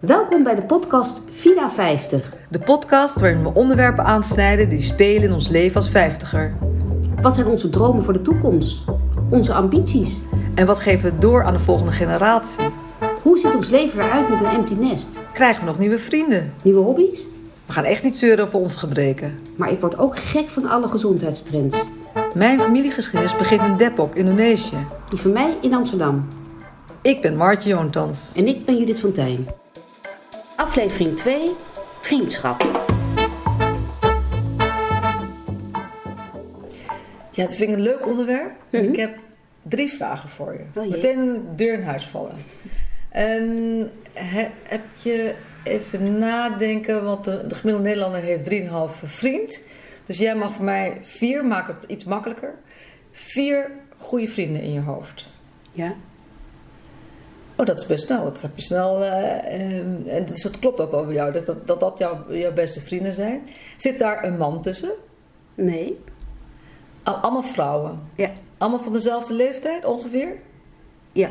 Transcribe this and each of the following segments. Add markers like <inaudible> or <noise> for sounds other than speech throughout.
Welkom bij de podcast Vida 50. De podcast waarin we onderwerpen aansnijden die spelen in ons leven als vijftiger. Wat zijn onze dromen voor de toekomst? Onze ambities? En wat geven we door aan de volgende generatie? Hoe ziet ons leven eruit met een empty nest? Krijgen we nog nieuwe vrienden? Nieuwe hobby's? We gaan echt niet zeuren over onze gebreken. Maar ik word ook gek van alle gezondheidstrends. Mijn familiegeschiedenis begint in Depok, Indonesië. Die van mij in Amsterdam. Ik ben Martje Joontans. En ik ben Judith Fontijn. Aflevering 2. Vriendschap. Ja, het vind ik een leuk onderwerp. Mhm. Ik heb drie vragen voor je. Oh. Meteen een deur in huis vallen. Ehm, he- heb je even nadenken, want de, de gemiddelde Nederlander heeft 3,5 vriend. Dus jij mag voor mij vier, maak het iets makkelijker. Vier goede vrienden in je hoofd. Ja? Oh, dat is best snel. Dat heb je snel. eh, ehm, en dus dat klopt ook wel bij jou, dat dat, dat, dat jouw, jouw beste vrienden zijn. Zit daar een man tussen? Nee? Al- Allemaal vrouwen. Ja. Allemaal van dezelfde leeftijd ongeveer? Ja.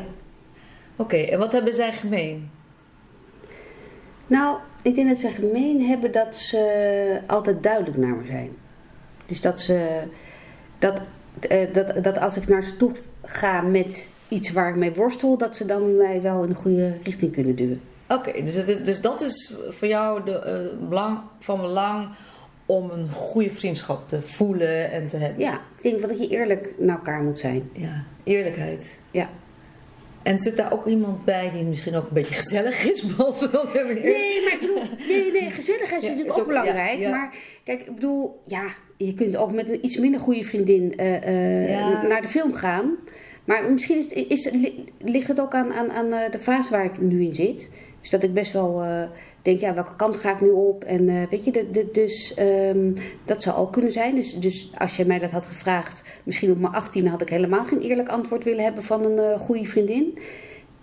Oké, en wat hebben zij gemeen? Nou, ik denk dat ze gemeen hebben dat ze altijd duidelijk naar me zijn. Dus dat ze. Dat, eh, dat, dat als ik naar ze toe ga met iets waar ik mee worstel, dat ze dan mij wel in de goede richting kunnen duwen. Oké, dus, dus dat is voor jou de, eh, belang, van belang om een goede vriendschap te voelen en te hebben. Ja, ik denk wel dat je eerlijk naar elkaar moet zijn. Ja, eerlijkheid. Ja. En zit daar ook iemand bij die misschien ook een beetje gezellig is? <laughs> behalve Nee, maar ik bedoel, nee, nee, gezelligheid is Ja, natuurlijk is ook, ook- belangrijk. ja, ja. Maar kijk, ik bedoel, ja, je kunt ook met een iets minder goede vriendin eh, eh, naar de film gaan. Maar misschien is, is, li- ligt het ook aan, aan, aan eh, de fase waar ik nu in zit. Dus dat ik best wel eh, denk, ja, welke kant ga ik nu op? En eh, weet je, de, de- dus ehm, dat zou ook kunnen zijn. Dus, dus als je mij dat had gevraagd, misschien op mijn 18 had ik helemaal geen eerlijk antwoord willen hebben van een goede vriendin.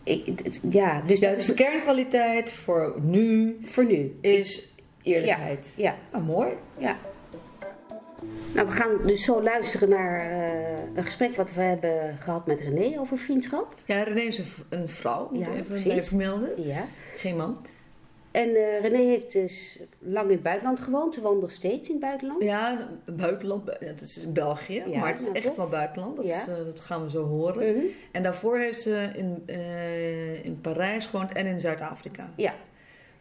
Ik, ja, dus Ja, dus de kernkwaliteit voor nu voor nu. is eerlijkheid. Ja. Ah, mooi. Ja. Nou, we gaan dus zo luisteren naar eh, een gesprek wat we hebben gehad met René over vriendschap. Ja, René is een, vrouw, moet Ja, even precies. vermelden. Ja. Geen man. En eh, René heeft dus lang in het buitenland gewoond. Ze woont nog steeds in het buitenland. Ja, buitenland, het is in België, Ja, maar het is nou, echt toch? wel buitenland. Dat, Ja. is, eh, dat gaan we zo horen. Mhm. En daarvoor heeft ze in, in Parijs gewoond en in Zuid-Afrika. Ja.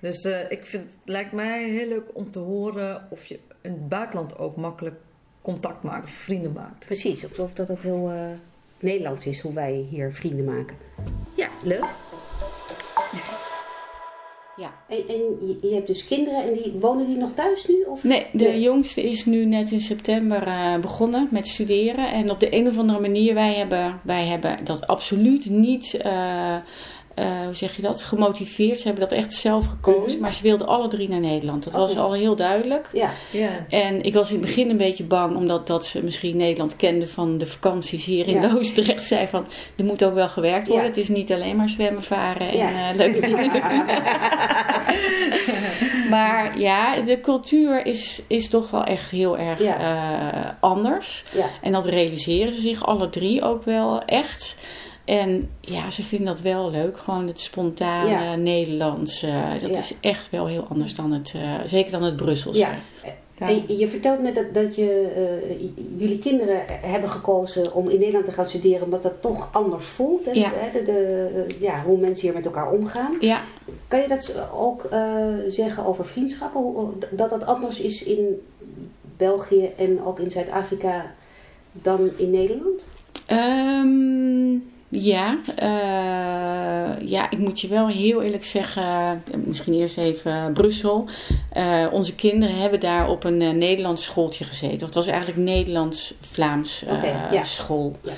Dus ik vind, het lijkt mij heel leuk om te horen of je in het buitenland ook makkelijk contact maakt, of vrienden maakt. precies. Of, of dat het heel eh, Nederlands is hoe wij hier vrienden maken. Ja, leuk. Ja, en, en je, je hebt dus kinderen en die wonen die nog thuis nu? Of? Nee, de Nee. jongste is nu net in september eh, begonnen met studeren. En op de een of andere manier, wij hebben, wij hebben dat absoluut niet, eh, eh, hoe zeg je dat, gemotiveerd. Ze hebben dat echt zelf gekozen. Mhm. Maar ze wilden alle drie naar Nederland. Dat was Oké. al heel duidelijk. Ja, Ja. En ik was in het begin een beetje bang, omdat dat ze misschien Nederland kenden van de vakanties hier in Ja. Loosdrecht. Zei van, er moet ook wel gewerkt worden. Ja. Het is niet alleen maar zwemmen, varen en Ja. eh, leuke <laughs> dingen doen. <laughs> maar ja, de cultuur is, is toch wel echt heel erg Ja. eh, anders. ja. En dat realiseren ze zich alle drie ook wel echt. En ja, ze vinden dat wel leuk. Gewoon het spontane Ja. Nederlands. eh, dat Ja. is echt wel heel anders dan het, eh, zeker dan het Brusselse. Ja. Ja. En je- je vertelt net dat, dat je, eh, jullie kinderen hebben gekozen om in Nederland te gaan studeren, omdat dat toch anders voelt. Hè? Ja. De, de, de- ja, hoe mensen hier met elkaar omgaan. Ja, Kan je dat ook eh, zeggen over vriendschappen? Dat dat anders is in België en ook in Zuid-Afrika dan in Nederland? Ehm, ja, eh, ja, ik moet je wel heel eerlijk zeggen, misschien eerst even Brussel. Eh, onze kinderen hebben daar op een eh, Nederlands schooltje gezeten. Of het was eigenlijk Nederlands-Vlaams ja. school. Ja.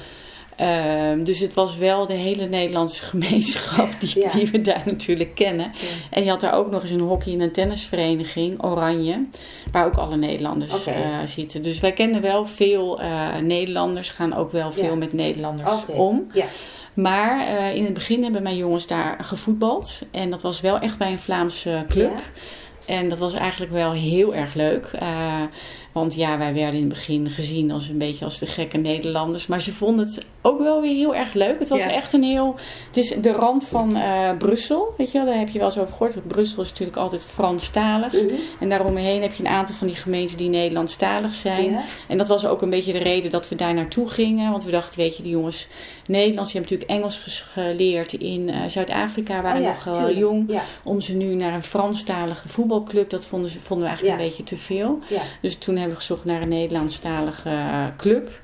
Ehm, dus het was wel de hele Nederlandse <laughs> gemeenschap die, Ja. die we daar natuurlijk kennen. En je had daar ook nog eens een hockey- en een tennisvereniging, Oranje, waar ook alle Nederlanders eh, zitten. Dus wij kennen wel veel eh, Nederlanders, gaan ook wel veel Ja. met Nederlanders om. Ja. Maar eh, in het begin hebben mijn jongens daar gevoetbald. En dat was wel echt bij een Vlaamse club. En dat was eigenlijk wel heel erg leuk. Uh, want ja, wij werden in het begin gezien als een beetje als de gekke Nederlanders. Maar ze vonden het ook wel weer heel erg leuk. Het was echt een heel... Het is de rand van uh, Brussel, weet je wel. Daar heb je wel eens over gehoord. Brussel is natuurlijk altijd Franstalig. Mm -hmm. En daaromheen heb je een aantal van die gemeenten die Nederlandstalig zijn. Ja. En dat was ook een beetje de reden dat we daar naartoe gingen. Want we dachten, weet je, die jongens Nederlands, die hebben natuurlijk Engels geleerd in uh, Zuid-Afrika. Waren oh, ja, nog wel jong. Om ze nu naar een Franstalige voetbalclub, dat vonden, ze, vonden we eigenlijk een beetje te veel. Dus toen hebben we gezocht naar een Nederlandstalige uh, club.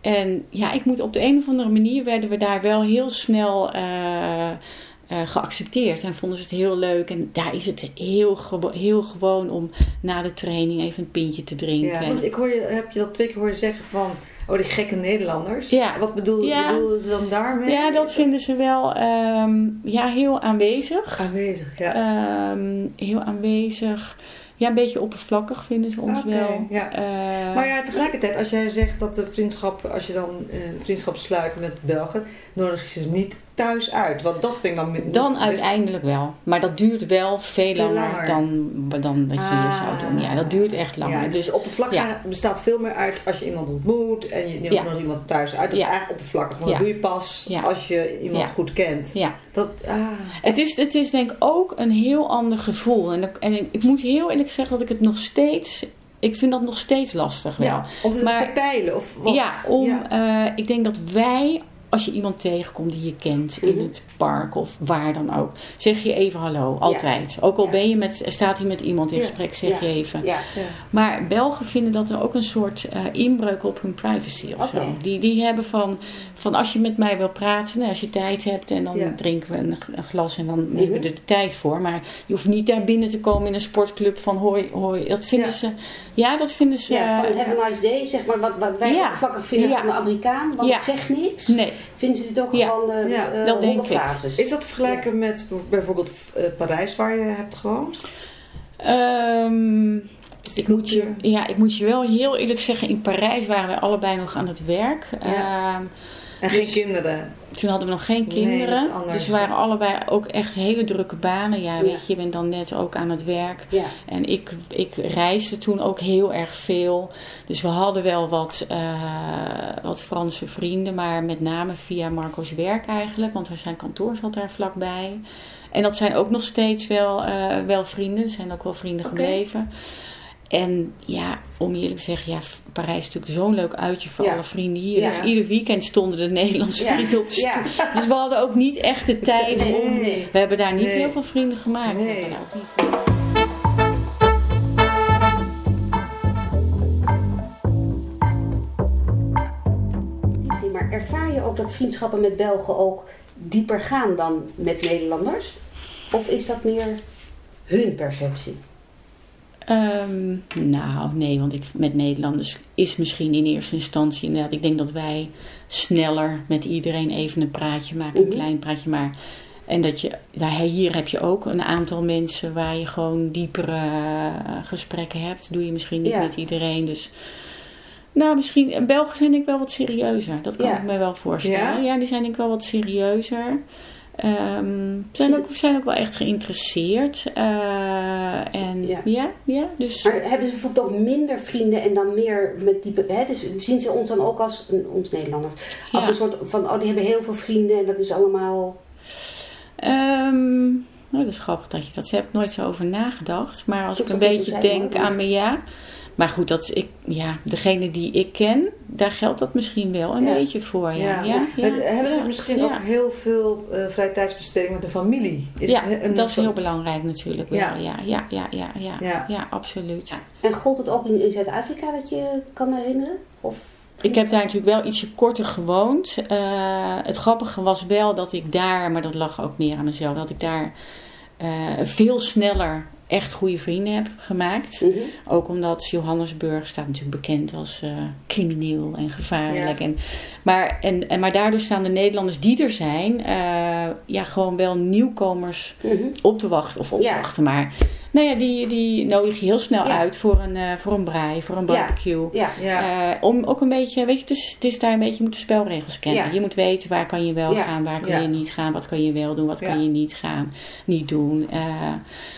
En ja, ik moet op de een of andere manier werden we daar wel heel snel uh, uh, geaccepteerd. En vonden ze het heel leuk. En daar is het heel, gewo heel gewoon om na de training even een pintje te drinken. Ja, want ik hoor je, heb je dat twee keer horen zeggen van... Oh, die gekke Nederlanders. Ja. Wat bedoel, ja. bedoelen ze dan daarmee? Ja, dat vinden ze wel um, ja, heel aanwezig. Aanwezig, ja. Um, heel aanwezig. Ja, een beetje oppervlakkig vinden ze ons okay, wel. Ja. Uh, maar ja, tegelijkertijd, als jij zegt dat de vriendschap, als je dan vriendschap sluit met Belgen, nodig je ze niet thuis uit. Want dat vind ik dan... Dan uiteindelijk wel. Maar dat duurt wel veel, veel langer, Dan, dan dat je ah, hier zou doen. Ja, dat duurt echt langer. Ja, dus, dus oppervlakkig ja. bestaat veel meer uit als je iemand ontmoet en je neemt nog iemand thuis uit. Dat is eigenlijk oppervlakkig. Want dat doe je pas als je iemand goed kent. Ja. Dat, ah. het, is, het is denk ik ook een heel ander gevoel. En, en ik moet heel eerlijk zeggen dat ik het nog steeds ik vind dat nog steeds lastig wel. Ja, om te peilen of wat? Ja, om, ja. Uh, ik denk dat wij als je iemand tegenkomt die je kent in mhm. het park of waar dan ook, zeg je even hallo, altijd. Ook al ben je met, staat hij met iemand in gesprek, zeg je even. Maar Belgen vinden dat er ook een soort uh, inbreuk op hun privacy of zo. Die, die hebben van, van als je met mij wil praten, als je tijd hebt en dan drinken we een, een, glas en dan mm nemen we er de tijd voor. Maar je hoeft niet daar binnen te komen in een sportclub van hoi, hoi. Dat vinden ze, ja, dat vinden ze. Ja, van have a nice day, zeg maar, wat, wat wij ja. vakkig vinden van de Amerikaan, want het zegt niks. Nee vinden ze dit ook gewoon uh, ja, uh, dat denk fases. Is dat te vergelijken met bijvoorbeeld uh, Parijs waar je hebt gewoond? Um, ik moet, je, ja, ik moet je wel heel eerlijk zeggen, in Parijs waren we allebei nog aan het werk. Ja. Um, en dus, geen kinderen? Toen hadden we nog geen kinderen. Nee, dus we waren allebei ook echt hele drukke banen. Ja, weet je, je bent dan net ook aan het werk. Ja. En ik, ik reisde toen ook heel erg veel. Dus we hadden wel wat, uh, wat Franse vrienden. Maar met name via Marco's werk eigenlijk. Want zijn kantoor zat daar vlakbij. En dat zijn ook nog steeds wel, uh, wel vrienden. zijn ook wel vrienden okay. gebleven. En ja, om eerlijk te zeggen, ja, Parijs is natuurlijk zo'n leuk uitje voor alle vrienden hier. Ja. Dus ieder weekend stonden de Nederlandse vrienden op stoel. Dus we hadden ook niet echt de tijd nee, om... Nee. We hebben daar niet heel veel vrienden gemaakt. Nee. Maar ervaar je ook dat vriendschappen met Belgen ook dieper gaan dan met Nederlanders? Of is dat meer hun perceptie? Um, nou, nee, want ik, met Nederlanders is misschien in eerste instantie inderdaad. Ik denk dat wij sneller met iedereen even een praatje maken, een klein praatje. Maar, en dat je, daar, hier heb je ook een aantal mensen waar je gewoon diepere uh, gesprekken hebt. Doe je misschien niet ja. met iedereen. Dus, nou, misschien. Belgen zijn denk ik wel wat serieuzer. Dat kan ja. ik me wel voorstellen. Ja? ja, die zijn denk ik wel wat serieuzer. Um, zijn, ook, zijn ook wel echt geïnteresseerd. Uh, en ja. ja, ja, dus... Maar hebben ze bijvoorbeeld ook minder vrienden en dan meer met die... Hè, dus zien ze ons dan ook als, ons Nederlanders, als ja. een soort van... Oh, die hebben heel veel vrienden en dat is allemaal... Um, nou, dat is grappig dat je dat... Ze hebt nooit zo over nagedacht. Maar als ik een beetje denk aan me, ja... Maar goed, dat ik, ja, degene die ik ken, daar geldt dat misschien wel een ja. beetje voor. Ja. Ja. ja. Hebben ze misschien ook heel veel uh, vrije tijdsbesteding met de familie? Is ja, een, dat is heel belangrijk natuurlijk. Wel. Ja. Ja, ja, ja, ja, ja, ja. absoluut. En gold het ook in, in Zuid-Afrika dat je kan herinneren? Of ik heb daar natuurlijk wel ietsje korter gewoond. Uh, het grappige was wel dat ik daar, maar dat lag ook meer aan mezelf, dat ik daar uh, veel sneller echt goede vrienden heb gemaakt. Mm -hmm. Ook omdat Johannesburg staat natuurlijk bekend als uh, crimineel en gevaarlijk. Ja. En, maar, en, en, maar daardoor staan de Nederlanders die er zijn, uh, ja, gewoon wel nieuwkomers mm -hmm. op te wachten. Of op te ja. wachten, maar Nou ja, die, die nodig je heel snel Ja. uit voor een, eh, voor een braai, voor een barbecue. Ja, Ja. Eh, om ook een beetje, weet je, het is, het is daar een beetje, je moet de spelregels kennen. Ja. Je moet weten waar kan je wel Ja. gaan, waar kan Ja. je niet gaan, wat kan je wel doen, wat Ja. kan je niet gaan, niet doen. Eh,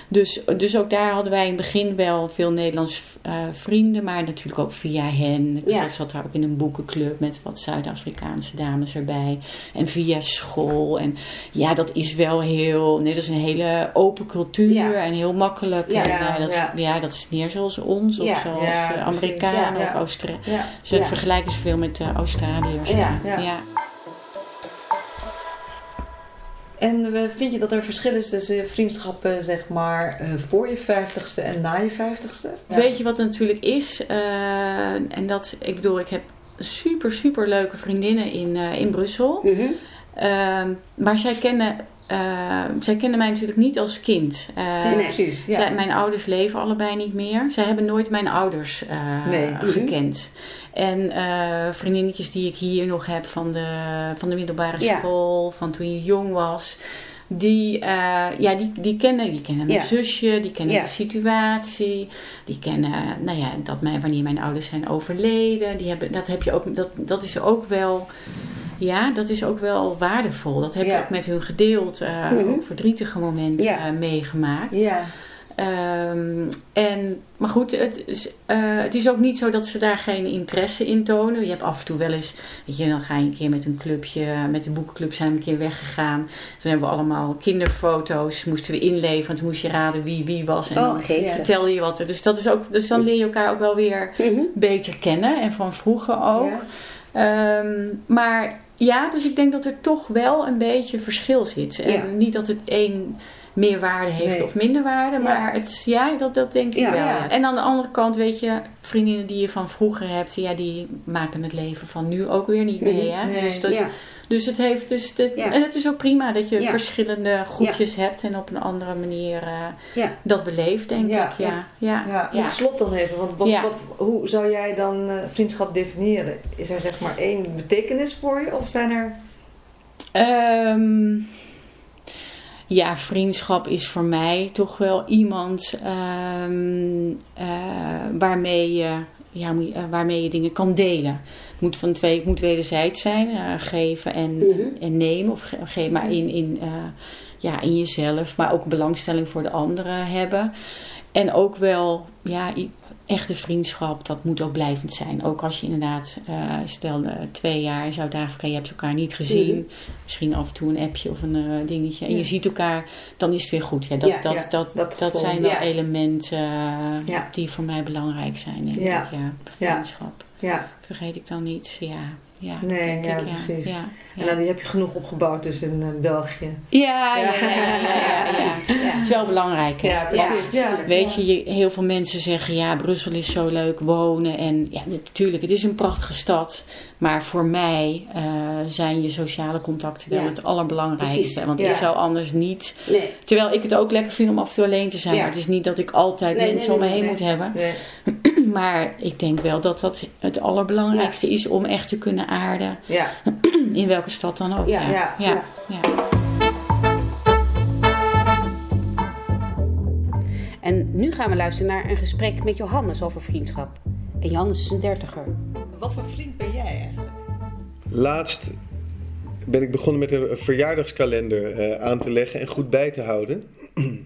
dus, dus ook daar hadden wij in het begin wel veel Nederlandse eh, vrienden, maar natuurlijk ook via hen. Dus Ja. dat zat daar ook in een boekenclub met wat Zuid-Afrikaanse dames erbij. En via school. En ja, dat is wel heel, nee, dat is een hele open cultuur Ja. en heel makkelijk. Ja. En, Ja, eh, dat, is, ja. ja, dat is meer zoals ons of Ja. zoals Ja, eh. Amerikanen Ja, of ja. Australië. Ja. Ze Ja. vergelijken ze veel met de Australiërs. Ja. Ja. ja. En eh, vind je dat er verschil is tussen vriendschappen, zeg maar, eh, voor je vijftigste en na je vijftigste? Weet je wat het natuurlijk is? Eh, en dat, ik bedoel, ik heb super, super leuke vriendinnen in, eh, in Brussel. Mhm. Ehm, maar zij kennen, eh, zij kennen mij natuurlijk niet als kind. Nee. precies. Ja. Zij, mijn ouders leven allebei niet meer. Zij hebben nooit mijn ouders eh, Nee. Mhm. gekend. En eh, vriendinnetjes die ik hier nog heb van de, van de middelbare Ja. school, van toen je jong was. Die, eh, ja, die, die, kennen, die kennen mijn Ja. zusje, die kennen de situatie. Die kennen, nou ja, dat mijn, wanneer mijn ouders zijn overleden. Die hebben, dat, heb je ook, dat, dat is ook wel, ja, dat is ook wel waardevol. Dat heb je Ja. ook met hun gedeeld, eh, Mhm. ook verdrietige momenten Ja. eh, meegemaakt. Ja. Ehm, en, maar goed, het is, eh, het is ook niet zo dat ze daar geen interesse in tonen. Je hebt af en toe wel eens, weet je, dan ga je een keer met een clubje, met de boekenclub zijn we een keer weggegaan. Toen hebben we allemaal kinderfoto's, moesten we inleveren. Toen moest je raden wie wie was. En Oh, vertelde je wat er. Dus, dat is ook, dus dan leer je elkaar ook wel weer Mhm. beter kennen. En van vroeger ook. Ja. Ehm, maar ja, dus ik denk dat er toch wel een beetje verschil zit. En Ja. niet dat het een meer waarde heeft Nee. of minder waarde, Ja. maar het, ja, dat, dat denk ik Ja. wel. Ja. En aan de andere kant, weet je, vriendinnen die je van vroeger hebt, ja, die maken het leven van nu ook weer niet mee. Hè? Nee. Dus, Ja. Dus het heeft dus de, Ja. en het is ook prima dat je Ja. verschillende groepjes hebt en op een andere manier eh, Ja. dat beleeft, denk Ja. ik. Ja, ja. Ja, ja. tot slot dan even, want wat, Ja. wat, hoe zou jij dan eh, vriendschap definiëren? Is er zeg maar één betekenis voor je of zijn er... Ehm, ja, vriendschap is voor mij toch wel iemand ehm, eh, waarmee, je, ja, eh, waarmee je dingen kan delen. Het moet, van twee, het moet wederzijds zijn, eh, geven en, Mhm. en nemen. Of ge, ge- maar in, in, eh, ja, in jezelf, maar ook belangstelling voor de anderen hebben. En ook wel, ja, echte vriendschap, dat moet ook blijvend zijn. Ook als je inderdaad, eh, stel eh, twee jaar in Zuid-Afrika, je hebt elkaar niet gezien. Mhm. Misschien af en toe een appje of een eh, dingetje. En Ja. je ziet elkaar, dan is het weer goed. Ja, dat, Ja, dat, ja, dat, dat zijn wel elementen die voor mij belangrijk zijn, denk Ja. ik. Ja, vriendschap. Ja, Vergeet ik dan niet. Ja, ja, Nee, ja, ik, precies. Ja, en dan die heb je genoeg opgebouwd dus in eh, België. Ja, ja, Ja. Het is wel belangrijk. Hè? Ja, precies. Weet je, je, heel veel mensen zeggen ja, Brussel is zo leuk wonen. En ja, natuurlijk, het is een prachtige stad. Maar voor mij eh, zijn je sociale contacten wel het allerbelangrijkste. Precies. Want ik zou anders niet. Nee. Terwijl ik het ook lekker vind om af en toe alleen te zijn. Maar het is niet dat ik altijd Nee, mensen nee, om me heen moet hebben. Maar ik denk wel dat dat het allerbelangrijkste is om echt te kunnen aarden. Ja. <clears throat> In welke stad dan ook. Ja, Ja, ja, ja, ja. ja. En nu gaan we luisteren naar een gesprek met Johannes over vriendschap. En Johannes is een dertiger. Wat voor vriend ben jij eigenlijk? Laatst ben ik begonnen met een verjaardagskalender eh, aan te leggen en goed bij te houden. <clears throat>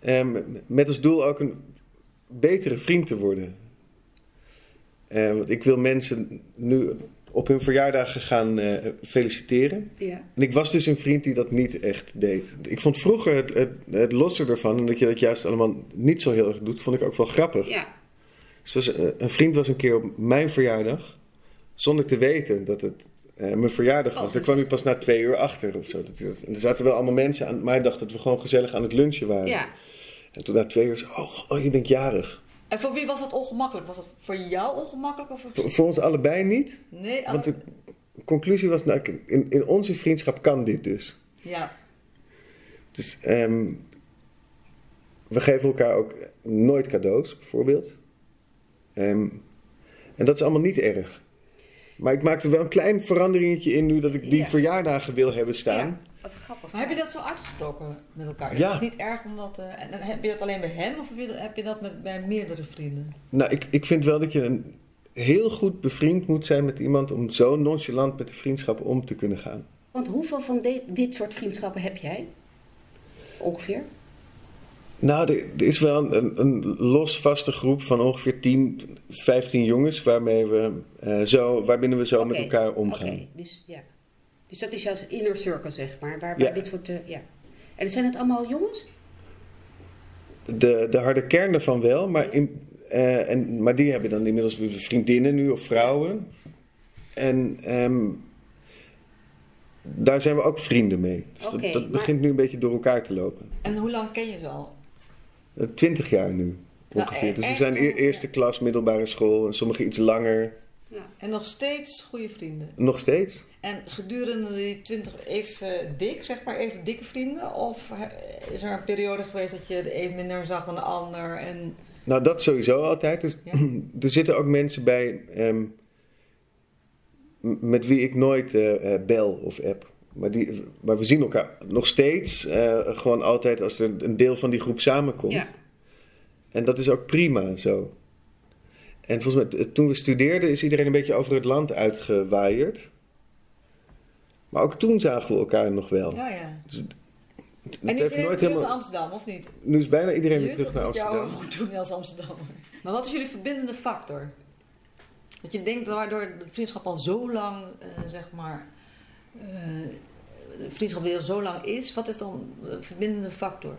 Ehm, met als doel ook een betere vriend te worden. Eh, want ik wil mensen nu op hun verjaardagen gaan eh, feliciteren. Ja. En ik was dus een vriend die dat niet echt deed. Ik vond vroeger het, het, het lossen ervan, en dat je dat juist allemaal niet zo heel erg doet, vond ik ook wel grappig. Ja. Dus was, eh, een vriend was een keer op mijn verjaardag, zonder te weten dat het mijn verjaardag was. Oh. Daar kwam hij pas na twee uur achter of zo. Dat- En er zaten wel allemaal mensen aan, maar hij dacht dat we gewoon gezellig aan het lunchen waren. Ja. En toen na twee uur zei oh, oh, je bent jarig. En voor wie was dat ongemakkelijk? Was dat voor jou ongemakkelijk? Of Voor, voor ons allebei niet, Nee, want de conclusie was, nou, in, in onze vriendschap kan dit dus. Ja. Dus ehm, we geven elkaar ook nooit cadeaus, bijvoorbeeld. Ehm, en dat is allemaal niet erg. Maar ik maak er wel een klein veranderingetje in nu dat ik die Ja. verjaardagen wil hebben staan. Wat grappig. Maar heb je dat zo uitgesproken met elkaar? Is Ja. het niet erg om dat... eh, en heb je dat alleen bij hem of heb je dat, heb je dat met, bij meerdere vrienden? Nou, ik, ik vind wel dat je een heel goed bevriend moet zijn met iemand om zo nonchalant met de vriendschap om te kunnen gaan. Want hoeveel van de- dit soort vriendschappen heb jij? Ongeveer? Nou, er, is wel een, een los vaste groep van ongeveer 10, 15 jongens waarmee we, eh, zo, waarbinnen we zo met elkaar omgaan. Oké, dus ja. Dus dat is jouw inner circle, zeg maar. Waar, waar Ja. dit soort, eh, ja. En zijn het allemaal jongens? De, de harde kern ervan wel, maar, in, eh, en, maar die hebben dan inmiddels vriendinnen nu of vrouwen. En ehm, daar zijn we ook vrienden mee. Dus Oké, dat, dat maar- begint nu een beetje door elkaar te lopen. En hoe lang ken je ze al? Eh, Twintig jaar nu Nou, ongeveer. dus we zijn e- eerste klas, middelbare school en sommigen iets langer. Ja. En nog steeds goede vrienden. Nog steeds. En gedurende die twintig even dik, zeg maar even dikke vrienden? Of eh, is er een periode geweest dat je de een minder zag dan de ander? En Nou, dat sowieso altijd. Dus, Ja. <clears throat> er zitten ook mensen bij ehm, met wie ik nooit eh, eh, bel of app. Maar, die, maar we zien elkaar nog steeds eh, gewoon altijd als er een deel van die groep samenkomt. Ja. En dat is ook prima zo. En volgens mij, toen we studeerden, is iedereen een beetje over het land uitgewaaierd. Maar ook toen zagen we elkaar nog wel. ja, ja. Dus het, het En nu is nooit terug naar. Amsterdam, of niet? Nu is bijna iedereen weer terug naar Amsterdam. <laughs> ook goed doen als Amsterdammer. Maar wat is jullie verbindende factor? Dat je denkt waardoor de vriendschap al zo lang, eh, zeg maar, eh, de vriendschap al zo lang is, wat is dan de verbindende factor?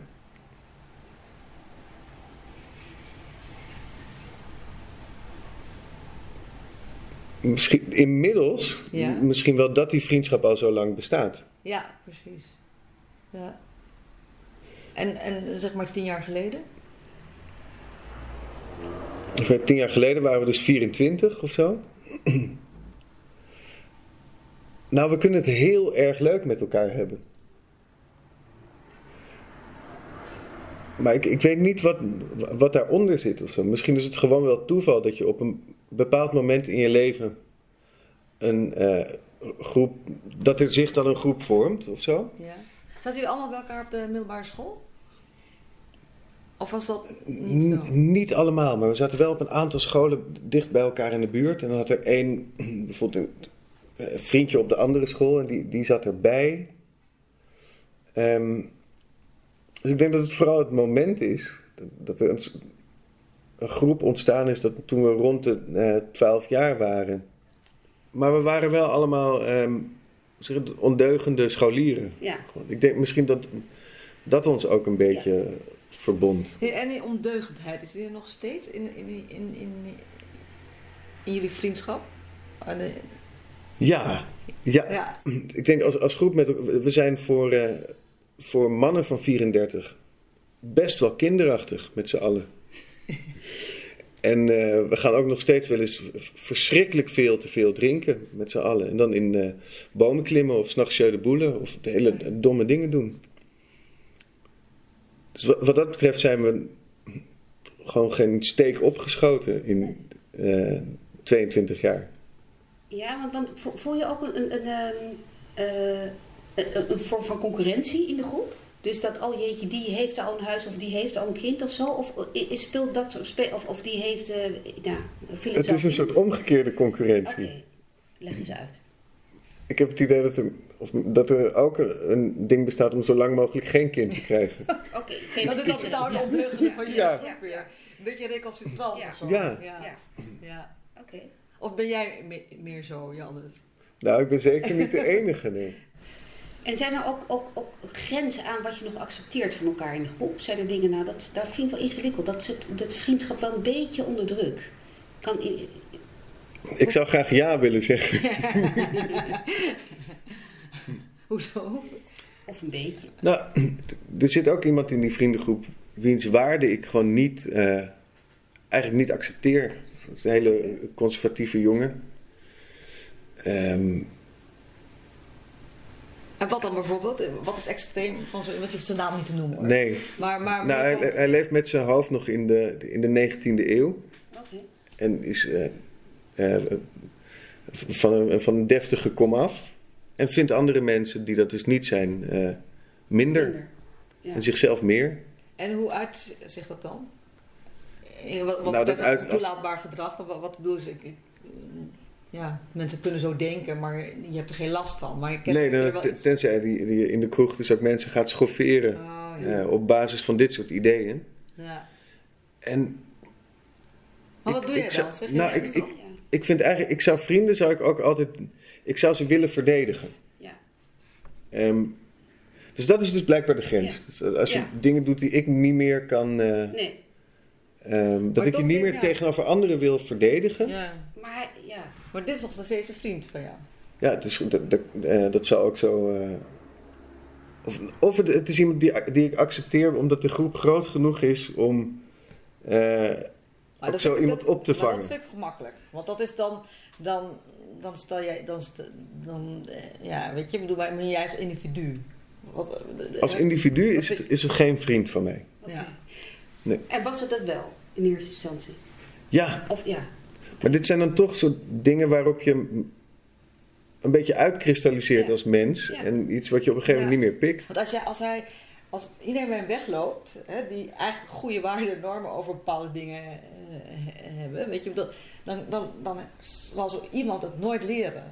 Misschien, inmiddels, Ja. misschien wel dat die vriendschap al zo lang bestaat. Ja, precies. Ja. En, en zeg maar tien jaar geleden? Eh, Tien jaar geleden waren we dus 24 of zo. <clears throat> nou, we kunnen het heel erg leuk met elkaar hebben. Maar ik, ik weet niet wat, wat daaronder zit of zo. Misschien is het gewoon wel toeval dat je op een bepaald moment in je leven een eh, groep, dat er zich dan een groep vormt of zo. Ja. Zaten jullie allemaal bij elkaar op de middelbare school? Of was dat niet N- zo? niet allemaal, maar we zaten wel op een aantal scholen dicht bij elkaar in de buurt. En dan had er één, <clears throat> bijvoorbeeld een eh, vriendje op de andere school, en die, die zat erbij. Ehm, dus ik denk dat het vooral het moment is dat, dat er een groep ontstaan is dat toen we rond de eh 12 jaar waren. Maar we waren wel allemaal ehm, het, ondeugende scholieren. Ja. Ik denk misschien dat dat ons ook een beetje verbond. Hey, En die ondeugendheid, is die er nog steeds in, in, in, in, in, jullie vriendschap? Ah. Ja, ja. Ja, ik denk als, als groep met we zijn voor, eh, voor mannen van 34 best wel kinderachtig met z'n allen. En eh, we gaan ook nog steeds wel eens verschrikkelijk veel te veel drinken met z'n allen. En dan in eh, bomen klimmen of s'nachts de boelen of de hele domme dingen doen. Dus wat, wat dat betreft zijn we gewoon geen steek opgeschoten in eh 22 jaar. Ja, want, want vo- voel je ook een, een, een, ehm, eh, een, een vorm van concurrentie in de groep? Dus dat, oh jeetje, die heeft al een huis of die heeft al een kind of zo? Of is- speelt dat, of, of die heeft, eh nou, Het is een soort omgekeerde concurrentie. Oké, leg eens uit. Ik heb het idee dat er, of, dat er ook een ding bestaat om zo lang mogelijk geen kind te krijgen. <laughs> Oké, geen dat is dat stout ondeugende van jullie Ja. groep weer. Een beetje recalcitrant Ja. of zo. Ja. ja. Ja, ja. oké. Of ben jij me- meer zo, Jannes? Nou, ik ben zeker niet de enige, nee. En zijn er ook, ook, ook grenzen aan wat je nog accepteert van elkaar in de groep? Zijn er dingen, nou, dat, dat vind ik wel ingewikkeld. Dat zet dat vriendschap wel een beetje onder druk. Kan, Ik zou graag ja willen zeggen. <laughs> <laughs> Hoezo? of een beetje. Nou, <clears throat> er zit ook iemand in die vriendengroep wiens waarde ik gewoon niet, eh, eigenlijk niet accepteer. Dat is een hele conservatieve jongen. Ehm, En wat dan bijvoorbeeld? Wat is extreem van zo? Want je hoeft zijn naam niet te noemen hoor. nee, Maar, maar nou, hij, leeft met zijn hoofd nog in de, in de 19e eeuw. Oké. En is eh, van, een, van een deftige komaf. En vindt andere mensen die dat dus niet zijn eh, minder. Minder. Ja. En zichzelf meer. En hoe uit zich dat dan? Wat, wat Nou, dat betreft uit- als- toelaatbaar gedrag, wat, wat bedoel je? Ik, ik- ja, mensen kunnen zo denken, maar je hebt er geen last van. Maar je kent Nee, er dan, wel tenzij die, die in de kroeg dus ook mensen gaat schofferen. Oh, ja. eh, op basis van dit soort ideeën. ja. En Maar Ik- wat doe jij ik zou- dan? Zeg je nou, ik- ik- Ja. ik vind eigenlijk, ik zou vrienden zou ik ook altijd, ik zou ze willen verdedigen. Ja. Ehm, dus dat is dus blijkbaar de grens. Ja. Dus als je Ja. dingen doet die ik niet meer kan, eh, Nee, ehm, dat Maar ik je niet meer ja. tegenover anderen wil verdedigen. Ja, maar ja. Maar dit is nog steeds een vriend van jou. het is, dat, dat, eh, dat zal ook zo. eh, of of het, het is iemand die, die ik accepteer omdat de groep groot genoeg is om eh, ook zo iemand dat- op te maar vangen. dat vind ik gemakkelijk. Want dat is dan, dan, dan stel jij, dan, st- dan eh, ja, weet je, ik bedoel, maar jij als individu. Wat, Als individu is het, is het geen vriend van mij. Ja. Nee. En was het dat wel in eerste instantie? Ja, Of ja? Maar dit zijn dan toch soort dingen waarop je een beetje uitkristalliseert Ja. als mens. Ja. En iets wat je op een gegeven moment Ja. niet meer pikt. Want als, jij, als, hij, als iedereen bij hem wegloopt, hè, die eigenlijk goede waarden en normen over bepaalde dingen eh, he- hebben, weet je, dan, dan, dan zal zo iemand het nooit leren.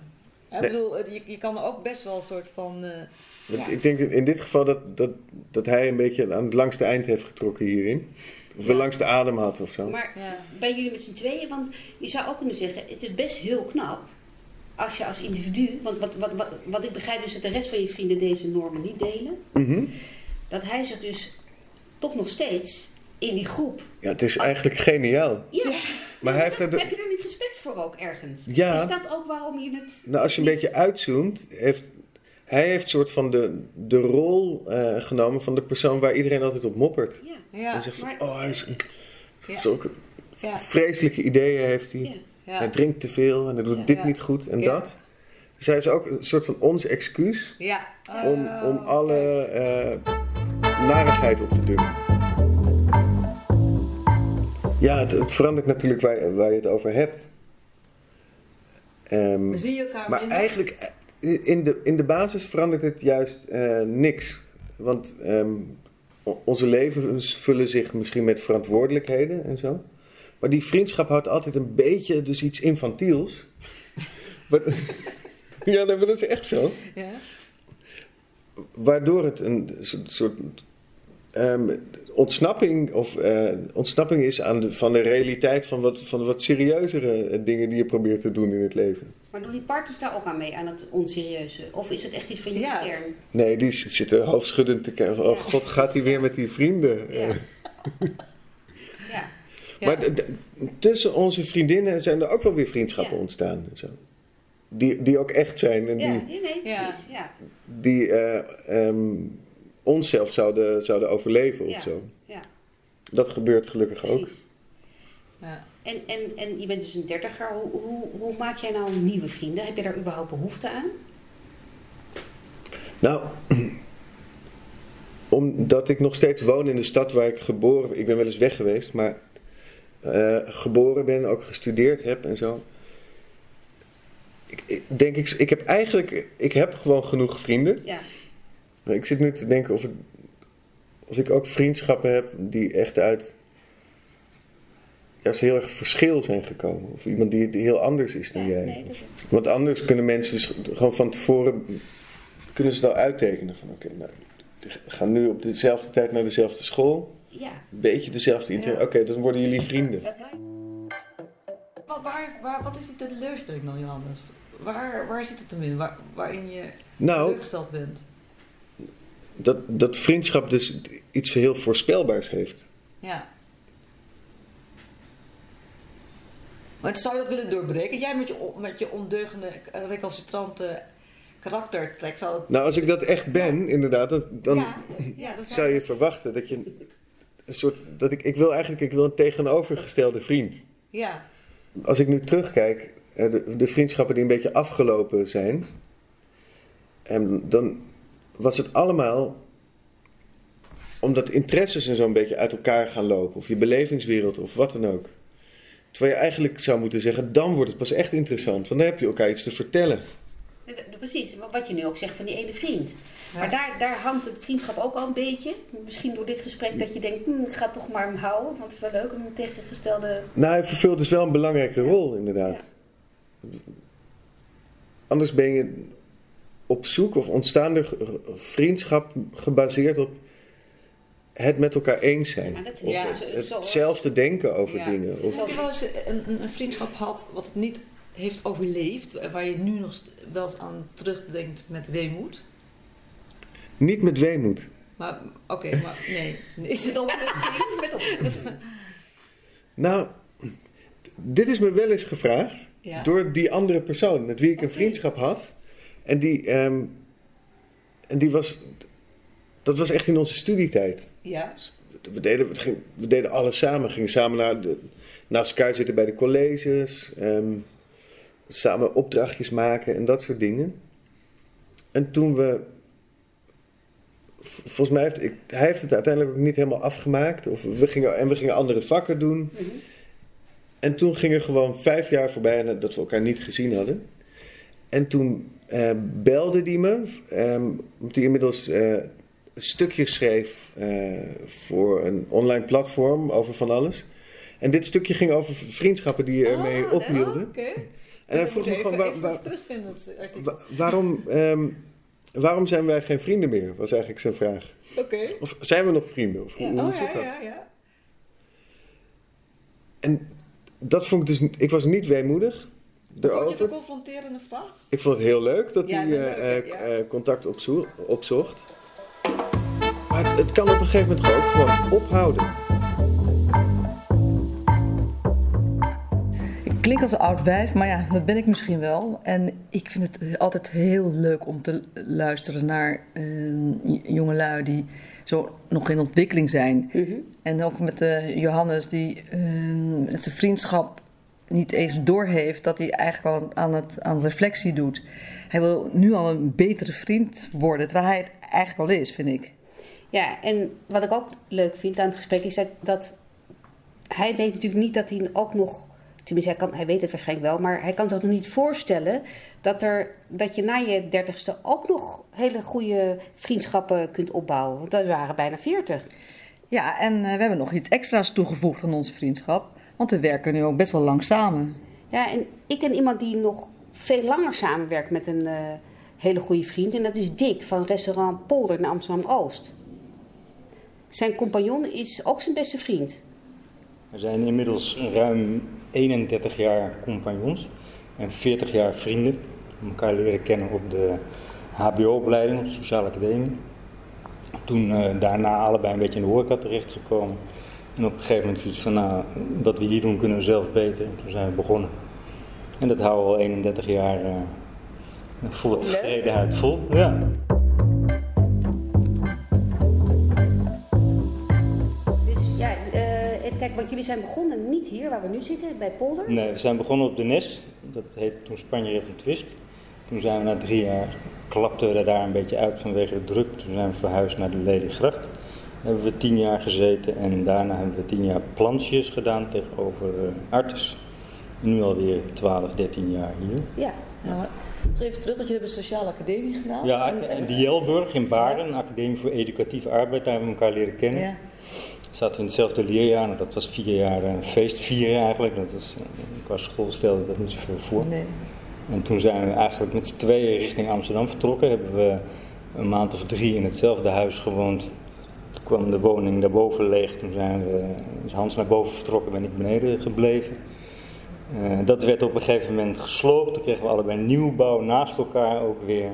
Hè, Nee. Ik bedoel, je, je kan er ook best wel een soort van. eh. Ik denk in dit geval dat, dat, dat hij een beetje aan het langste eind heeft getrokken hierin. Of de langste adem had of zo. Maar ja. bij jullie met z'n tweeën, want je zou ook kunnen zeggen, het is best heel knap als je als individu, want wat, wat, wat, wat ik begrijp is dat de rest van je vrienden deze normen niet delen, Mhm. dat hij zich dus toch nog steeds in die groep. Ja, het is eigenlijk geniaal. Ja, Maar hij heeft er de- heb je daar niet respect voor ook ergens? Ja. Is dat ook waarom je het. Nou, als je een beetje uitzoomt, heeft hij heeft soort van de, de rol eh, genomen van de persoon waar iedereen altijd op moppert. Ja, Ja, en zegt van, maar- oh, hij is Ja. zulke ja, vreselijke ideeën heeft hij. ja. Hij drinkt te veel en hij doet dit niet goed en dat. Dus hij is ook een soort van ons excuus ja. om, Oh, om alle eh, narigheid op te dummen. Ja, het, het verandert natuurlijk waar, waar je het over hebt. Ehm, Maar zie je elkaar maar minder? eigenlijk, in de, in de basis verandert het juist eh, niks. Want ehm, onze levens vullen zich misschien met verantwoordelijkheden en zo. Maar die vriendschap houdt altijd een beetje dus iets infantiels. <laughs> Ja, dat is echt zo. Ja? Waardoor het een so- soort ehm, ontsnapping, of, eh, ontsnapping is aan de, van de realiteit van wat, van wat serieuzere eh, dingen die je probeert te doen in het leven. Maar doen die partners daar ook aan mee, aan het onserieuze? Of is het echt iets van je Ja. kern? Nee, die zitten hoofdschuddend te kijken. Oh Ja. god, gaat hij weer met die vrienden? Ja. <laughs> Maar tussen onze vriendinnen zijn er ook wel weer vriendschappen Ja. ontstaan. En zo. Die, die ook echt zijn en Ja, die, nee, precies. Ja. die eh, ehm, onszelf zouden, zouden overleven of Ja. zo. Ja, Dat gebeurt gelukkig ook. Ja. En, en, en je bent dus een dertiger. Hoe, hoe, hoe maak jij nou nieuwe vrienden? Heb je daar überhaupt behoefte aan? Nou, <clears throat> omdat ik nog steeds woon in de stad waar ik geboren ben. Ik ben wel eens weg geweest, maar eh, geboren ben, ook gestudeerd heb en zo. Ik, ik denk ik, ik heb eigenlijk, ik heb gewoon genoeg vrienden. Ja, ik zit nu te denken of ik, of ik ook vriendschappen heb die echt uit ja, ze heel erg verschil zijn gekomen. Of iemand die, die heel anders is dan ja jij. nee, dat is- Want anders kunnen mensen dus gewoon van tevoren kunnen ze wel uittekenen van oké, nou, die gaan nu op dezelfde tijd naar dezelfde school. ja. Een beetje dezelfde interesse. Ja. Oké, dan worden jullie vrienden. Wat, waar, waar, wat is de teleurstelling dan, Johannes? Waar, waar zit het hem in? Waar, waarin je Nou, teleurgesteld bent? Dat, dat vriendschap dus iets heel voorspelbaars heeft. Ja. Maar zou je dat willen doorbreken? Jij met je, met je ondeugende, eh, recalcitrante karaktertrek zou het... Nou, als ik dat echt ben, inderdaad, dat, dan ja, ja, dan zou je verwachten dat je een soort. Dat ik, ik wil eigenlijk ik wil een tegenovergestelde vriend. Ja, Als ik nu terugkijk, eh, de, de vriendschappen die een beetje afgelopen zijn, en dan was het allemaal omdat interesses en zo'n beetje uit elkaar gaan lopen, of je belevingswereld of wat dan ook. Terwijl je eigenlijk zou moeten zeggen, dan wordt het pas echt interessant, want dan heb je elkaar iets te vertellen. Precies, wa- wat je nu ook zegt van die ene vriend. Ja. Maar daar, daar hangt het vriendschap ook al een beetje. Misschien door dit gesprek dat je denkt, hm, ik ga toch maar hem houden. Want het is wel leuk om een tegengestelde... Nou, hij vervult dus wel een belangrijke rol, inderdaad. Anders ben je op zoek of ontstaan er vriendschap gebaseerd op het met elkaar eens zijn. Maar dat is Of ja, het- het- hetzelfde denken over Ja. dingen. Of, Heb je wel eens een, een, een vriendschap gehad wat het niet heeft overleefd, waar je nu nog wel eens aan terugdenkt met weemoed? niet met weemoed. Maar oké, maar <laughs> nee. nee. Met opluchting, met. <laughs> Nou, dit is me wel eens gevraagd door die andere persoon met wie ik een vriendschap had. En die, ehm, en die was, dat was echt in onze studietijd. Ja, We deden, we, gingen- we deden alles samen. We gingen samen naar de, naast elkaar zitten bij de colleges. ehm, samen opdrachtjes maken en dat soort dingen. En toen we... Volgens mij heeft ik, hij heeft het uiteindelijk ook niet helemaal afgemaakt. Of we gingen, en we gingen andere vakken doen. Mhm. En toen ging er gewoon vijf jaar voorbij en dat we elkaar niet gezien hadden. En toen eh, belde die me, ehm, omdat hij inmiddels eh, stukjes schreef eh, voor een online platform over van alles. En dit stukje ging over vriendschappen die ermee Oh, ophielden. oké. En hij vroeg me gewoon, waar- waar- waarom, ehm, waarom zijn wij geen vrienden meer? Was eigenlijk zijn vraag. Oké. Of zijn we nog vrienden? Of hoe, Ja. hoe Oh zit ja, dat? ja, ja. En dat vond ik dus, niet- ik was niet weemoedig Vond je het een confronterende vraag? Ik vond het heel leuk dat Ja, hij eh, leuk, eh, ja. eh, contact opzo- opzocht. Maar het, het kan op een gegeven moment ook gewoon ophouden. Ik klink als een oud wijf, maar ja, dat ben ik misschien wel. En ik vind het altijd heel leuk om te luisteren naar eh, jongelui die zo nog in ontwikkeling zijn. Mhm. En ook met eh, Johannes, die eh, met zijn vriendschap niet eens doorheeft dat hij eigenlijk al aan, het, aan reflectie doet. Hij wil nu al een betere vriend worden, terwijl hij het eigenlijk al is, vind ik. Ja, en wat ik ook leuk vind aan het gesprek is dat, dat hij weet natuurlijk niet dat hij ook nog, tenminste hij, kan, hij weet het waarschijnlijk wel, maar hij kan zich nog niet voorstellen dat, er, dat je na je dertigste ook nog hele goede vriendschappen kunt opbouwen. Want we waren bijna veertig. Ja, en eh, we hebben nog iets extra's toegevoegd aan onze vriendschap, want we werken nu ook best wel lang samen. Ja, en ik ken iemand die nog veel langer samenwerkt met een eh, hele goede vriend. En dat is Dick van restaurant Polder in Amsterdam-Oost. Zijn compagnon is ook zijn beste vriend. We zijn inmiddels ruim 31 jaar compagnons en 40 jaar vrienden. We elkaar leren kennen op de HBO-opleiding, op de Sociale Academie. Toen eh, daarna allebei een beetje in de horeca terechtgekomen. En op een gegeven moment zoiets van, nou, wat we hier doen kunnen we zelf beter. En toen zijn we begonnen. En dat houden we al 31 jaar eh volle tevredenheid vol. Ja. Dus ja, eh, even kijken, want jullie zijn begonnen niet hier waar we nu zitten, bij Polder. Nee, we zijn begonnen op de Nes. Dat heette toen Spanje even Twist. Toen zijn we na drie jaar, klapten we daar een beetje uit vanwege de druk. Toen zijn we verhuisd naar de Lelygracht. Daar hebben we tien jaar gezeten en daarna hebben we tien jaar plantjes gedaan tegenover uh, Artes. En nu alweer 12, 13 jaar hier. Ja, Nou, nog even terug, want je hebt een sociale academie gedaan. Ja, En- de Jelburg in Baarden, een academie voor educatieve arbeid, daar hebben we elkaar leren kennen. Ja. Zaten we in hetzelfde leerjaar, nou, dat was vier jaar een feest vieren eigenlijk. Dat was, eh, qua school stelde dat niet zoveel voor. Nee. En toen zijn we eigenlijk met z'n tweeën richting Amsterdam vertrokken. Hebben we een maand of drie in hetzelfde huis gewoond. Toen kwam de woning daarboven leeg. Toen zijn we, is Hans naar boven vertrokken, ben ik beneden gebleven. Eh, dat werd op een gegeven moment gesloopt. Toen kregen we allebei nieuwbouw naast elkaar ook weer.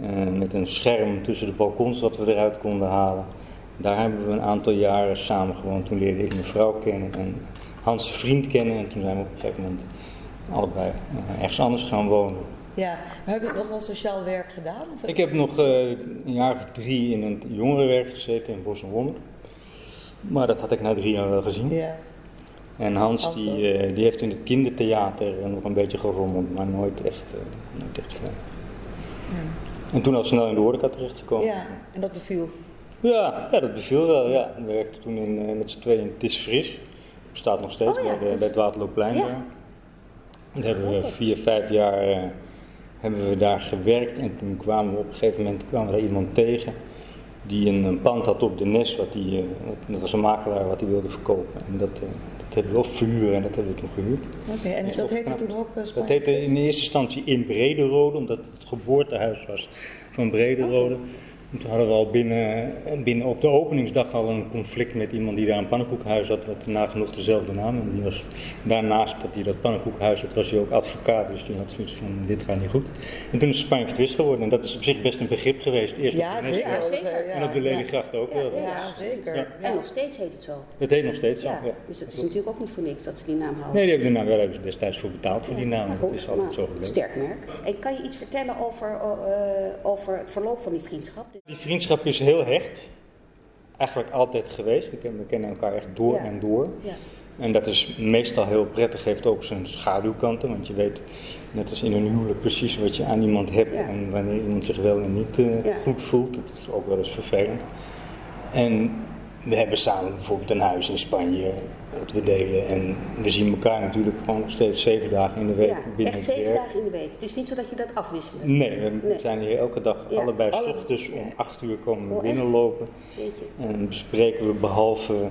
Eh, met een scherm tussen de balkons dat we eruit konden halen. Daar hebben we een aantal jaren samen gewoond. Toen leerde ik mijn vrouw kennen en Hans vriend kennen. En toen zijn we op een gegeven moment allebei eh, ergens anders gaan wonen. Ja, maar heb je nog wel sociaal werk gedaan? Of Ik heb nog eh, een jaar of drie in het jongerenwerk gezeten in Bos en Wonder. Maar dat had ik na drie jaar wel gezien. Ja. En Hans Hans die, eh, die heeft in het kindertheater nog een beetje gerommeld, maar nooit echt, eh, nooit echt veel. En toen al snel in de horeca terechtgekomen. ja, en dat beviel. Ja, ja, dat beviel wel. Ja. We werkten toen in, met z'n tweeën in Het is Fris. Bestaat nog steeds Oh ja, bij, de, het is- bij het Waterloopplein. Ja. daar. Daar hebben we vier, vijf jaar hebben we daar gewerkt en toen kwamen we op een gegeven moment kwamen we iemand tegen die een, een pand had op de Nes, wat die, eh, dat was een makelaar wat hij wilde verkopen. En dat, eh, dat hebben we wel verhuren en dat hebben we toen gehuurd. Oké, en is dat heette toen ook uh, Dat heette in eerste instantie in Brederode, omdat het het geboortehuis was van Brederode. En toen hadden we al binnen, binnen op de openingsdag al een conflict met iemand die daar een pannenkoekhuis had, wat nagenoeg dezelfde naam. En die was daarnaast dat hij dat pannenkoekhuis had, was hij ook advocaat, dus die had zoiets van dit gaat niet goed. En toen is Spanje vertwist geworden en dat is op zich best een begrip geweest. Eerst Ja, op de zeker. zeker. en op de Lelygracht ook wel. Ja, zeker. En Ja. nog steeds heet het zo. Dat heet nog steeds zo. Ja, Ja. dus het is natuurlijk ook niet voor niks dat ze die naam houden. Nee, die hebben er nou wel hebben ze destijds voor betaald voor die naam. Maar Dat is altijd maar zo gebleven. Sterk merk. En kan je iets vertellen over, eh, over het verloop van die vriendschap? Die vriendschap is heel hecht. Eigenlijk altijd geweest. We kennen, we kennen elkaar echt door Ja. en door. Ja. En dat is meestal heel prettig, heeft ook zijn schaduwkanten. Want je weet, net als in een huwelijk, precies wat je aan iemand hebt. Ja. En wanneer iemand zich wel en niet eh, Ja. goed voelt. Dat is ook wel eens vervelend. En we hebben samen bijvoorbeeld een huis in Spanje dat we delen. En we zien elkaar natuurlijk gewoon nog steeds zeven dagen in de week Ja, binnen echt zeven dagen in de week. Het is niet zo dat je dat afwisselt. Nee, we Nee. zijn hier elke dag Ja. allebei Alle- ochtends om acht uur komen we Oh, binnenlopen. En bespreken we behalve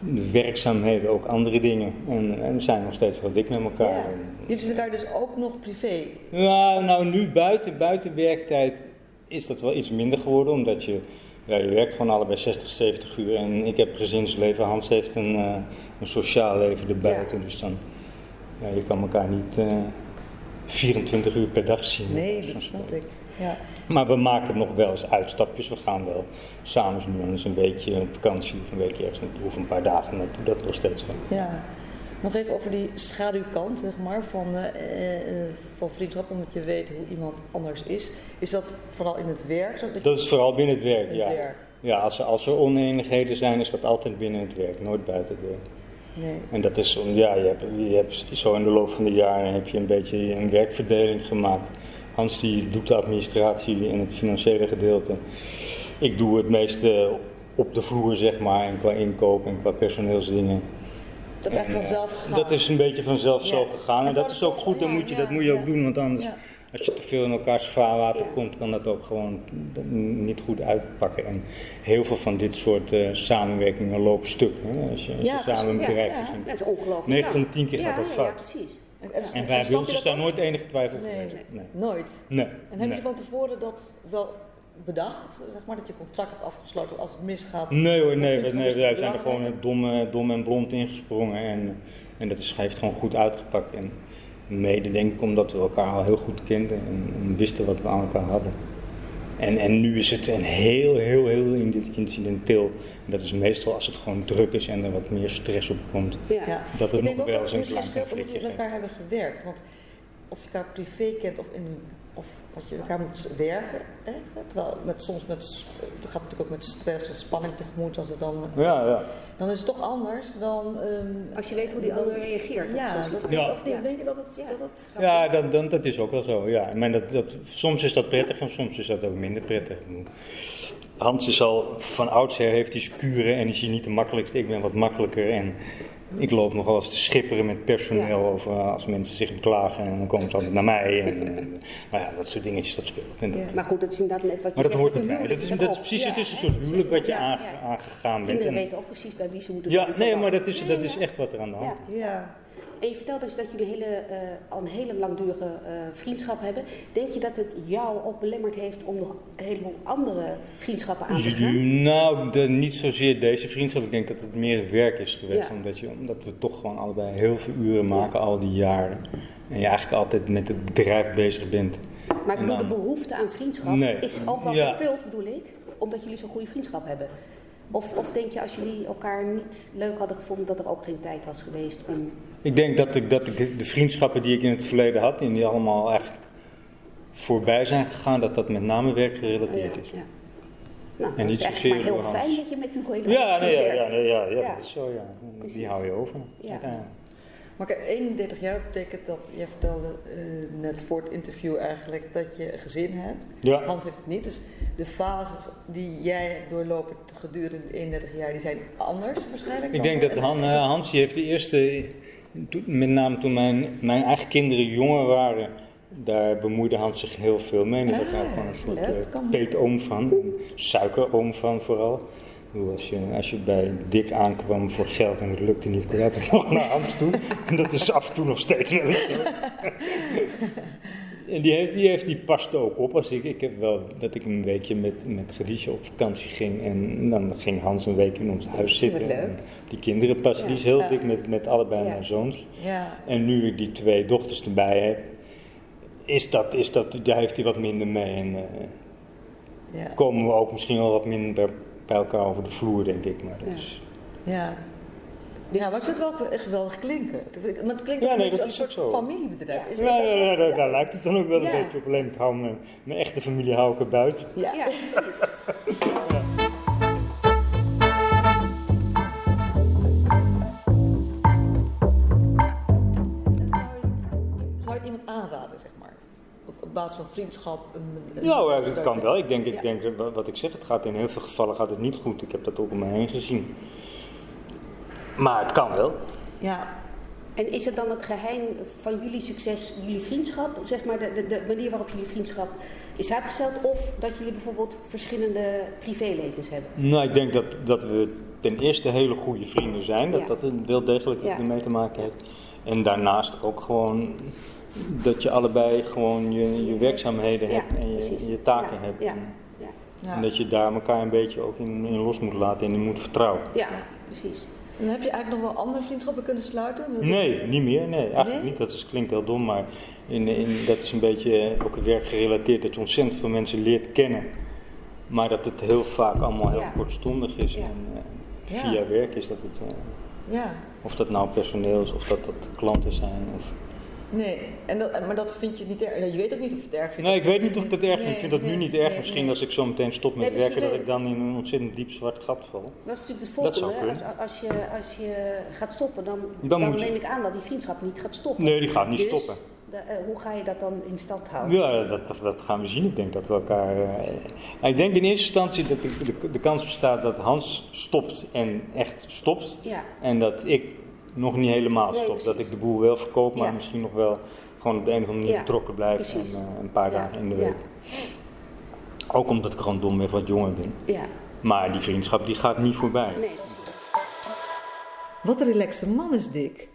de werkzaamheden ook andere dingen. En, en we zijn nog steeds heel dik met elkaar. Ja. Jullie elkaar dus ook nog privé. Ja, nou nu buiten, buiten werktijd is dat wel iets minder geworden. Omdat je, ja, je werkt gewoon allebei 60, 70 uur. En ik heb een gezinsleven, Hans heeft een, eh, een sociaal leven erbuiten. Dus dan, ja, je kan elkaar niet eh, 24 uur per dag zien. Nee, dat snap ik. Ja. Maar we maken nog wel eens uitstapjes. We gaan wel samen nu eens een weekje op vakantie of een weekje ergens naartoe of een paar dagen naartoe. Dat nog steeds wel. ja. Nog even over die schaduwkant zeg maar, van, eh, eh, eh, van vriendschap, omdat je weet hoe iemand anders is. Is dat vooral in het werk? zo Dat is vooral binnen het werk, Het ja. werk. Ja, als er, als er oneenigheden zijn, is dat altijd binnen het werk, nooit buiten het werk. Nee. En dat is, ja, je hebt, je hebt zo in de loop van de jaren heb je een beetje een werkverdeling gemaakt. Hans die doet de administratie en het financiële gedeelte. Ik doe het meeste op de vloer, zeg maar, en qua inkoop en qua personeelsdingen. Dat is echt vanzelf gegaan. Dat is een beetje vanzelf zo gegaan. En dat is ook goed, ja, moet je, dat moet je ook doen. Want anders, als je te veel in elkaars vaarwater komt, kan dat ook gewoon niet goed uitpakken. En heel veel van dit soort eh, samenwerkingen lopen stuk. Hè? Als je, als je Ja, samen een bedrijf ja, dat is ongelooflijk. 9 ja. van de 10 keer gaat dat fout. Ja, precies. En, En snap bij je bij ons dat is daar nooit enige twijfel Nee, geweest. Nee. nooit. Nee. En heb nee. je van tevoren dat wel bedacht, zeg maar, dat je contract hebt afgesloten als het misgaat? Nee hoor, nee, wij zijn er gewoon dom, eh, dom en blond ingesprongen en, en dat is, heeft gewoon goed uitgepakt. En mede denk ik omdat we elkaar al heel goed kenden en, en wisten wat we aan elkaar hadden. En, en nu is het een heel, heel, heel incidenteel. En dat is meestal als het gewoon druk is en er wat meer stress op komt. Ja. Dat het nog wel dat eens een klein scheelt omdat conflictje we met elkaar hebben gewerkt. Want of je elkaar privé kent of, in, of dat je elkaar moet werken. Hè? Terwijl met, soms met, het gaat natuurlijk ook met stress en spanning tegemoet. Als het dan, Ja, ja. dan is het toch anders dan... ehm, Als je weet hoe die dan- ander reageert. op Ja, dat. Ja. of denk, denk je dat het... Ja. Dat het Ja, dat, dat, dat is ook wel zo. Ja. Maar dat, dat, soms is dat prettig en soms is dat ook minder prettig. Hans is al van oudsher heeft hij kuren en is hij niet de makkelijkste. Ik ben wat makkelijker en ik loop nogal eens te schipperen met personeel Ja. over als mensen zich beklagen en dan komen ze altijd naar mij. En, en, nou ja, dat soort dingetjes dat speelt. En dat, Maar goed, dat is inderdaad net wat je Maar dat zegt hoort erbij. Dat is, dat is precies, het is een soort huwelijk wat je ja, aange- ja. aangegaan bent. Kinderen En- weten ook precies bij wie ze moeten ja, nee, maar dat is, dat is echt wat er aan de hand is. ja. En je vertelt dus dat jullie hele, eh, al een hele langdurige eh, vriendschap hebben. Denk je dat het jou ook belemmerd heeft om nog een heleboel andere vriendschappen aan te gaan? Nou, de, niet zozeer deze vriendschap. Ik denk dat het meer werk is geweest. Ja. Omdat, je, omdat we toch gewoon allebei heel veel uren maken al die jaren. En je eigenlijk altijd met het bedrijf bezig bent. Maar ik bedoel, de behoefte aan vriendschap Nee. is ook wel Ja. vervuld, bedoel ik. Omdat jullie zo'n goede vriendschap hebben. Of, of denk je als jullie elkaar niet leuk hadden gevonden dat er ook geen tijd was geweest om... Ik denk dat ik, dat ik de vriendschappen die ik in het verleden had, en die allemaal eigenlijk voorbij zijn gegaan, dat dat met name werkgerelateerd ja, is. ja. Nou, En niet zozeer heel fijn dat je met een goede Ja, nee, ja, ja, ja, dat is zo, ja. Die hou je over. Ja. Maar kijk, 31 jaar betekent dat, jij vertelde eh, net voor het interview eigenlijk, dat je een gezin hebt. Ja. Hans heeft het niet, dus de fases die jij hebt doorlopen gedurende 31 jaar, die zijn anders waarschijnlijk? Ik denk dat Han, Hans die heeft de eerste, met name toen mijn, mijn eigen kinderen jonger waren, Daar bemoeide Hans zich heel veel mee. En die was daar Ah, gewoon een soort leuk, eh, peetoom van. Een suikeroom van vooral. Bedoel, als, je, als je bij Dick aankwam voor geld en het lukte niet, kon je altijd <laughs> nog naar Hans toe. En dat is af en toe nog steeds wel. En die, heeft, die, heeft, die past ook op. Als ik, ik heb wel dat ik een weekje met, met Geriesje op vakantie ging. En dan ging Hans een week in ons huis zitten. En die kinderen passen. Die is heel Ja. dik met, met allebei Ja. mijn zoons. Ja, En nu ik die twee dochters erbij heb, is dat, is dat, daar heeft hij wat minder mee. En eh, ja, komen we ook misschien wel wat minder bij elkaar over de vloer, denk ik. Maar dat Ja. is... ja. Ja, maar ik vind het wel echt geweldig klinken. Maar het klinkt Ja, nee, dat als een soort zo. familiebedrijf. Is, Ja, ja, ja, daar, daar lijkt het dan ook wel een beetje op. Alleen ik hou mijn, mijn echte familie hou ik er buiten. ja. <laughs> basis van vriendschap? Een, een- Ja, ja, dat kan wel. Ik denk, ik Ja. denk dat- wat ik zeg, het gaat in heel veel gevallen gaat het niet goed. Ik heb dat ook om me heen gezien. Maar het kan wel. Ja, En is het dan het geheim van jullie succes, jullie vriendschap? Zeg maar de, de, de manier waarop jullie vriendschap is uitgesteld? Of dat jullie bijvoorbeeld verschillende privélevens hebben? Nou, ik denk dat, dat we ten eerste hele goede vrienden zijn. Dat Ja. dat er wel degelijk Ja. ermee te maken heeft. En daarnaast ook gewoon dat je allebei gewoon je, je werkzaamheden Ja, hebt en je, je taken Ja, hebt. ja. En, Ja, ja. en dat je daar elkaar een beetje ook in, in los moet laten en in moet vertrouwen. ja precies. En heb je eigenlijk nog wel andere vriendschappen kunnen sluiten? Dat- Nee, niet meer. Nee, eigenlijk Nee? niet. Dat is, klinkt heel dom, maar in, in, dat is een beetje ook werkgerelateerd. Dat je ontzettend veel mensen leert kennen. Maar dat het heel vaak allemaal heel Ja. kortstondig is. Ja. En eh, Ja. via werk is dat het. eh, Ja, of dat nou personeel is, of dat dat klanten zijn. Of... nee. En dat, maar dat vind je niet erg. Je weet ook niet of je het erg vindt. Nee, ik weet niet of ik dat erg vind. Nee, Ik vind dat nu niet erg. nee, Misschien als ik zo meteen stop met werken, dat ik dan in een ontzettend diep zwart gat val. Dat is natuurlijk het zou volgende. Als, als, je, als je gaat stoppen, dan, Dan dan, moet je- neem ik aan dat die vriendschap niet gaat stoppen. Nee, die gaat niet Dus, stoppen. de- eh, hoe ga je dat dan in stand houden? Ja, dat, dat, dat gaan we zien. Ik denk dat we elkaar. eh, ik denk in eerste instantie dat de, de, de kans bestaat dat Hans stopt en echt stopt. Ja. En dat ik nog niet helemaal Nee, stop. Dat ik de boel wel verkoop, maar Ja. misschien nog wel gewoon op de een of andere manier Ja, betrokken blijf. En eh, een paar Ja, dagen in de ja. week. Ook omdat ik gewoon domweg wat jonger ben. Ja, Maar die vriendschap die gaat niet voorbij. nee. Wat een relaxte man is Dick.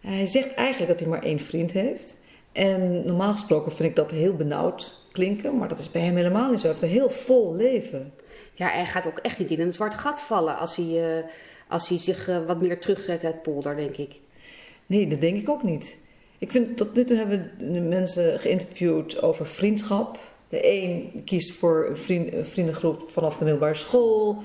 Hij zegt eigenlijk dat hij maar één vriend heeft. En normaal gesproken vind ik dat heel benauwd klinken, maar dat is bij hem helemaal niet zo. Hij heeft een heel vol leven. Ja, hij gaat ook echt niet in een zwart gat vallen als hij, eh, als hij zich eh, wat meer terugtrekt uit polder, denk ik. Nee, dat denk ik ook niet. Ik vind tot nu toe hebben we mensen geïnterviewd over vriendschap. De een kiest voor een, vriend, een vriendengroep vanaf de middelbare school.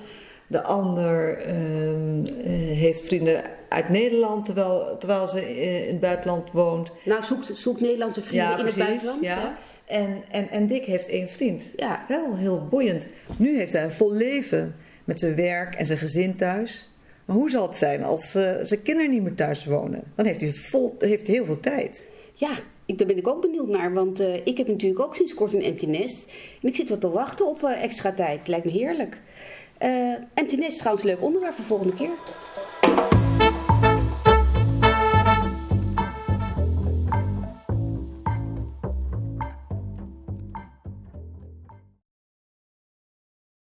De ander ehm, eh, heeft vrienden uit Nederland terwijl, terwijl ze eh, in het buitenland woont. Nou, zoek, zoek Nederlandse vrienden in het buitenland. Ja. En, en, en Dick heeft één vriend. Ja. Wel heel boeiend. Nu heeft hij een vol leven met zijn werk en zijn gezin thuis. Maar hoe zal het zijn als eh, zijn kinderen niet meer thuis wonen? Dan heeft hij, vol, heeft heel veel tijd. Ja, ik, daar ben ik ook benieuwd naar, want eh, ik heb natuurlijk ook sinds kort een empty nest. En ik zit wat te wachten op eh, extra tijd. Lijkt me heerlijk. Empty nest is trouwens een leuk onderwerp voor volgende keer.